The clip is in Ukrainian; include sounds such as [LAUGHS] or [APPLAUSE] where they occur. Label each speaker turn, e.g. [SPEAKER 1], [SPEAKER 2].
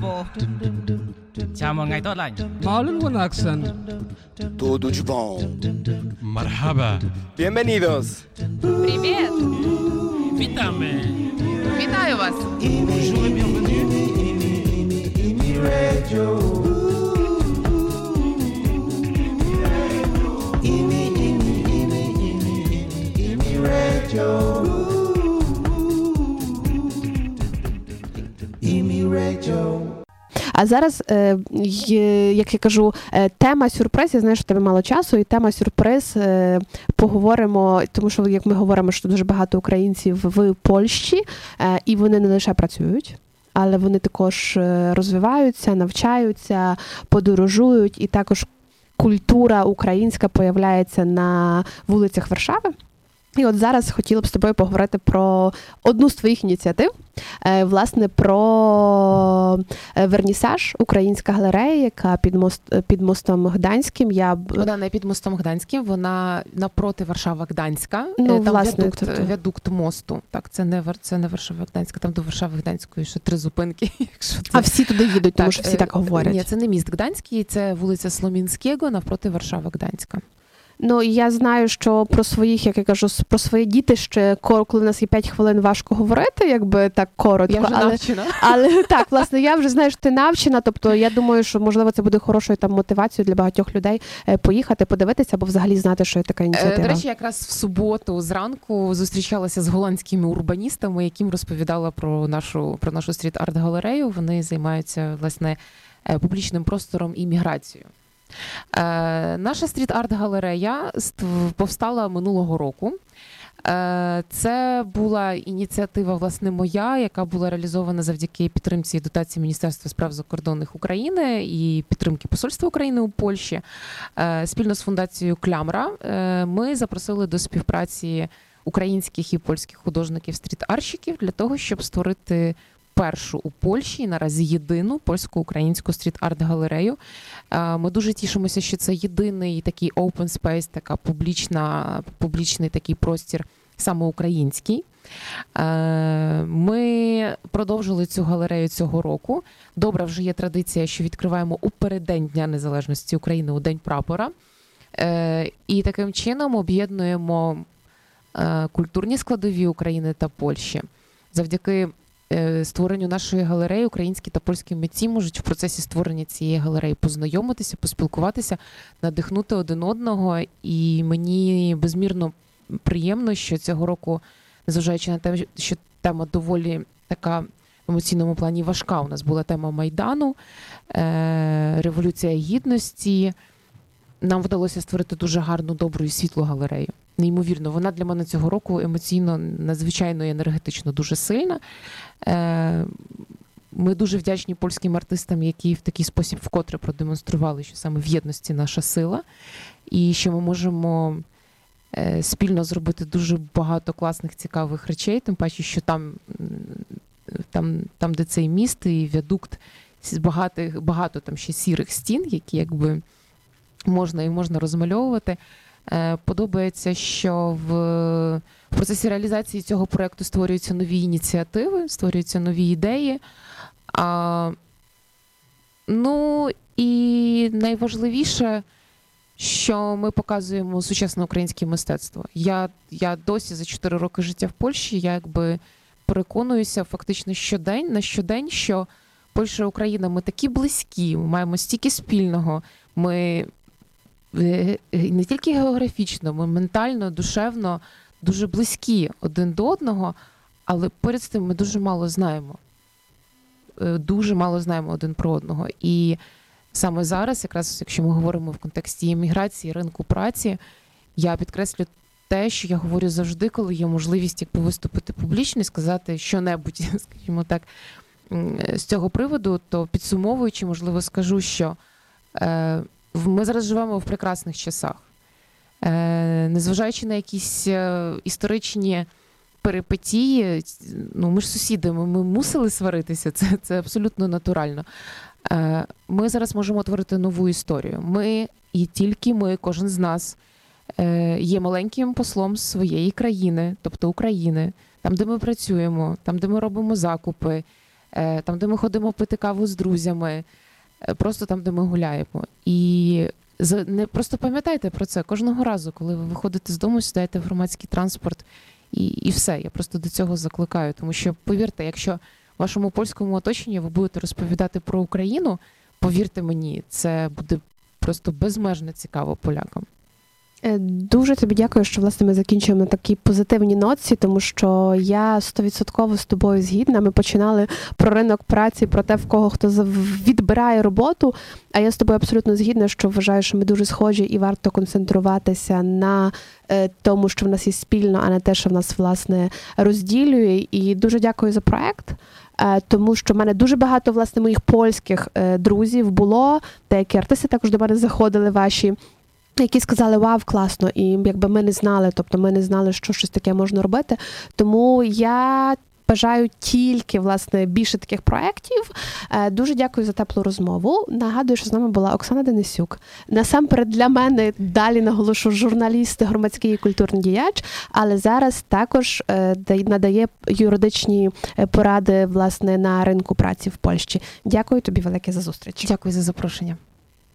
[SPEAKER 1] Bravo! Chào mừng ngày tốt lành.
[SPEAKER 2] Malin accent.
[SPEAKER 3] Todo de bom.
[SPEAKER 4] Marhaba.
[SPEAKER 3] Bienvenidos.
[SPEAKER 1] Привет.
[SPEAKER 5] Витаме. Вас.
[SPEAKER 1] Bonjour et bienvenue. Radio.
[SPEAKER 6] А зараз, е, як я кажу, е, тема сюрприз. Я знаю, що тебе мало часу, і тема сюрприз е, поговоримо, тому що як ми говоримо, що дуже багато українців в Польщі, і вони не лише працюють. Але вони також розвиваються, навчаються, подорожують, і також культура українська появляється на вулицях Варшави. І от зараз хотіла б з тобою поговорити про одну з твоїх ініціатив, власне, про е, вернісаж, українська галерея, яка під мост під мостом Гданським. Я
[SPEAKER 5] Вона не під мостом Гданським, вона напроти Варшава Гданська.
[SPEAKER 6] Ну,
[SPEAKER 5] Е, там
[SPEAKER 6] власне,
[SPEAKER 5] віадукт,
[SPEAKER 6] тобто-
[SPEAKER 5] віадукт мосту. Так, це не це не Варшава Гданська, там до Варшави Гданської ще три зупинки. [LAUGHS] Якщо це
[SPEAKER 6] а всі туди їдуть, тому що всі
[SPEAKER 5] е,
[SPEAKER 6] так говорять.
[SPEAKER 5] Ні, це не міст Гданський, це вулиця Сломінського навпроти Варшава Гданська.
[SPEAKER 6] Ну я знаю, що про своїх, як я кажу, про своє дітище, ко- коли у нас є 5 хвилин, важко говорити, якби так коротко.
[SPEAKER 5] Я вже
[SPEAKER 6] але,
[SPEAKER 5] навчена. [LAUGHS]
[SPEAKER 6] але так, власне, я вже знаю, що ти навчена. Тобто я думаю, що можливо це буде хорошою там мотивацією для багатьох людей е, поїхати, подивитися або взагалі знати, що є така
[SPEAKER 5] Е,
[SPEAKER 6] ініціатива.
[SPEAKER 5] До речі, якраз в суботу зранку зустрічалася з голландськими урбаністами, яким розповідала про нашу про нашу стріт-арт-галерею. Вони займаються власне е, публічним простором і міграцією. Е, Наша стріт-арт-галерея повстала минулого року. Е, Це була ініціатива, власне, моя, яка була реалізована завдяки підтримці і дотації Міністерства справ закордонних України і підтримки Посольства України у Польщі. Е, Спільно з фундацією Клямра ми запросили до співпраці українських і польських художників стріт-арщиків для того, щоб створити першу у Польщі і наразі єдину польсько-українську стріт-арт-галерею. Е, Ми дуже тішимося, що це єдиний такий open space, така публічна, публічний такий простір саме український. Е, Ми продовжили цю галерею цього року. Добра вже є традиція, що відкриваємо у переддень Дня Незалежності України у День прапора. Е, І таким чином об'єднуємо культурні складові України та Польщі. Завдяки створенню нашої галереї українські та польські митці можуть в процесі створення цієї галереї познайомитися, поспілкуватися, надихнути один одного. І мені безмірно приємно, що цього року, незважаючи на те, що тема доволі така емоційному плані важка. У нас була тема Майдану, е, Революція Гідності. Нам вдалося створити дуже гарну, добру і світлу галерею. Неймовірно, вона для мене цього року емоційно, надзвичайно і енергетично дуже сильна. Е, Ми дуже вдячні польським артистам, які в такий спосіб вкотре продемонстрували, що саме в єдності наша сила, і що ми можемо е, спільно зробити дуже багато класних цікавих речей, тим паче, що там, там, там де цей міст і віадукт, з багатих, багато там ще сірих стін, які якби можна і можна розмальовувати. Е, Подобається, що в, в процесі реалізації цього проекту створюються нові ініціативи, створюються нові ідеї. А, ну і найважливіше, що ми показуємо сучасне українське мистецтво. Я, я досі за 4 роки життя в Польщі, я якби переконуюся фактично щодень на щодень, що Польща і Україна ми такі близькі, ми маємо стільки спільного. Ми не тільки географічно, ми ментально, душевно дуже близькі один до одного, але поряд з тим ми дуже мало знаємо. Е, Дуже мало знаємо один про одного. І саме зараз, якраз якщо ми говоримо в контексті імміграції, ринку праці, я підкреслю те, що я говорю завжди, коли є можливість якби виступити публічно і сказати що-небудь, [LAUGHS] скажімо так, з цього приводу, то підсумовуючи, можливо, скажу, що е, ми зараз живемо в прекрасних часах. Е, незважаючи на якісь е, історичні перипетії, ну ми ж сусіди, ми, мусили сваритися, це, це абсолютно натурально. Е, Ми зараз можемо творити нову історію. Ми і тільки ми, кожен з нас, є маленьким послом своєї країни, тобто України, там, де ми працюємо, там, де ми робимо закупи, там, де ми ходимо пити каву з друзями, просто там, де ми гуляємо. І не просто пам'ятайте про це кожного разу, коли ви виходите з дому, сідаєте в громадський транспорт, і, і все. Я просто до цього закликаю. Тому що повірте, якщо в вашому польському оточенні ви будете розповідати про Україну, повірте мені, це буде просто безмежно цікаво полякам.
[SPEAKER 6] Е, Дуже тобі дякую, що власне ми закінчуємо на такій позитивній ноці, тому що я стовідсотково з тобою згідна. Ми починали про ринок праці, про те, в кого хто відбирає роботу. А я з тобою абсолютно згідна, що вважаю, що ми дуже схожі і варто концентруватися на е, тому, що в нас є спільно, а не те, що в нас власне розділює. І дуже дякую за проект. е, Тому що в мене дуже багато власне моїх польських друзів було. Деякі артисти також до мене заходили ваші які сказали Вау, класно, і якби ми не знали, тобто ми не знали, що щось таке можна робити. Тому я. Бажаю тільки власне більше таких проєктів. Е, Дуже дякую за теплу розмову. Нагадую, що з нами була Оксана Денисюк. Насамперед для мене далі наголошу журналіст, громадський і культурний діяч, але зараз також е, надає юридичні е, поради власне на ринку праці в Польщі. Дякую тобі велике за зустріч.
[SPEAKER 5] Дякую за запрошення.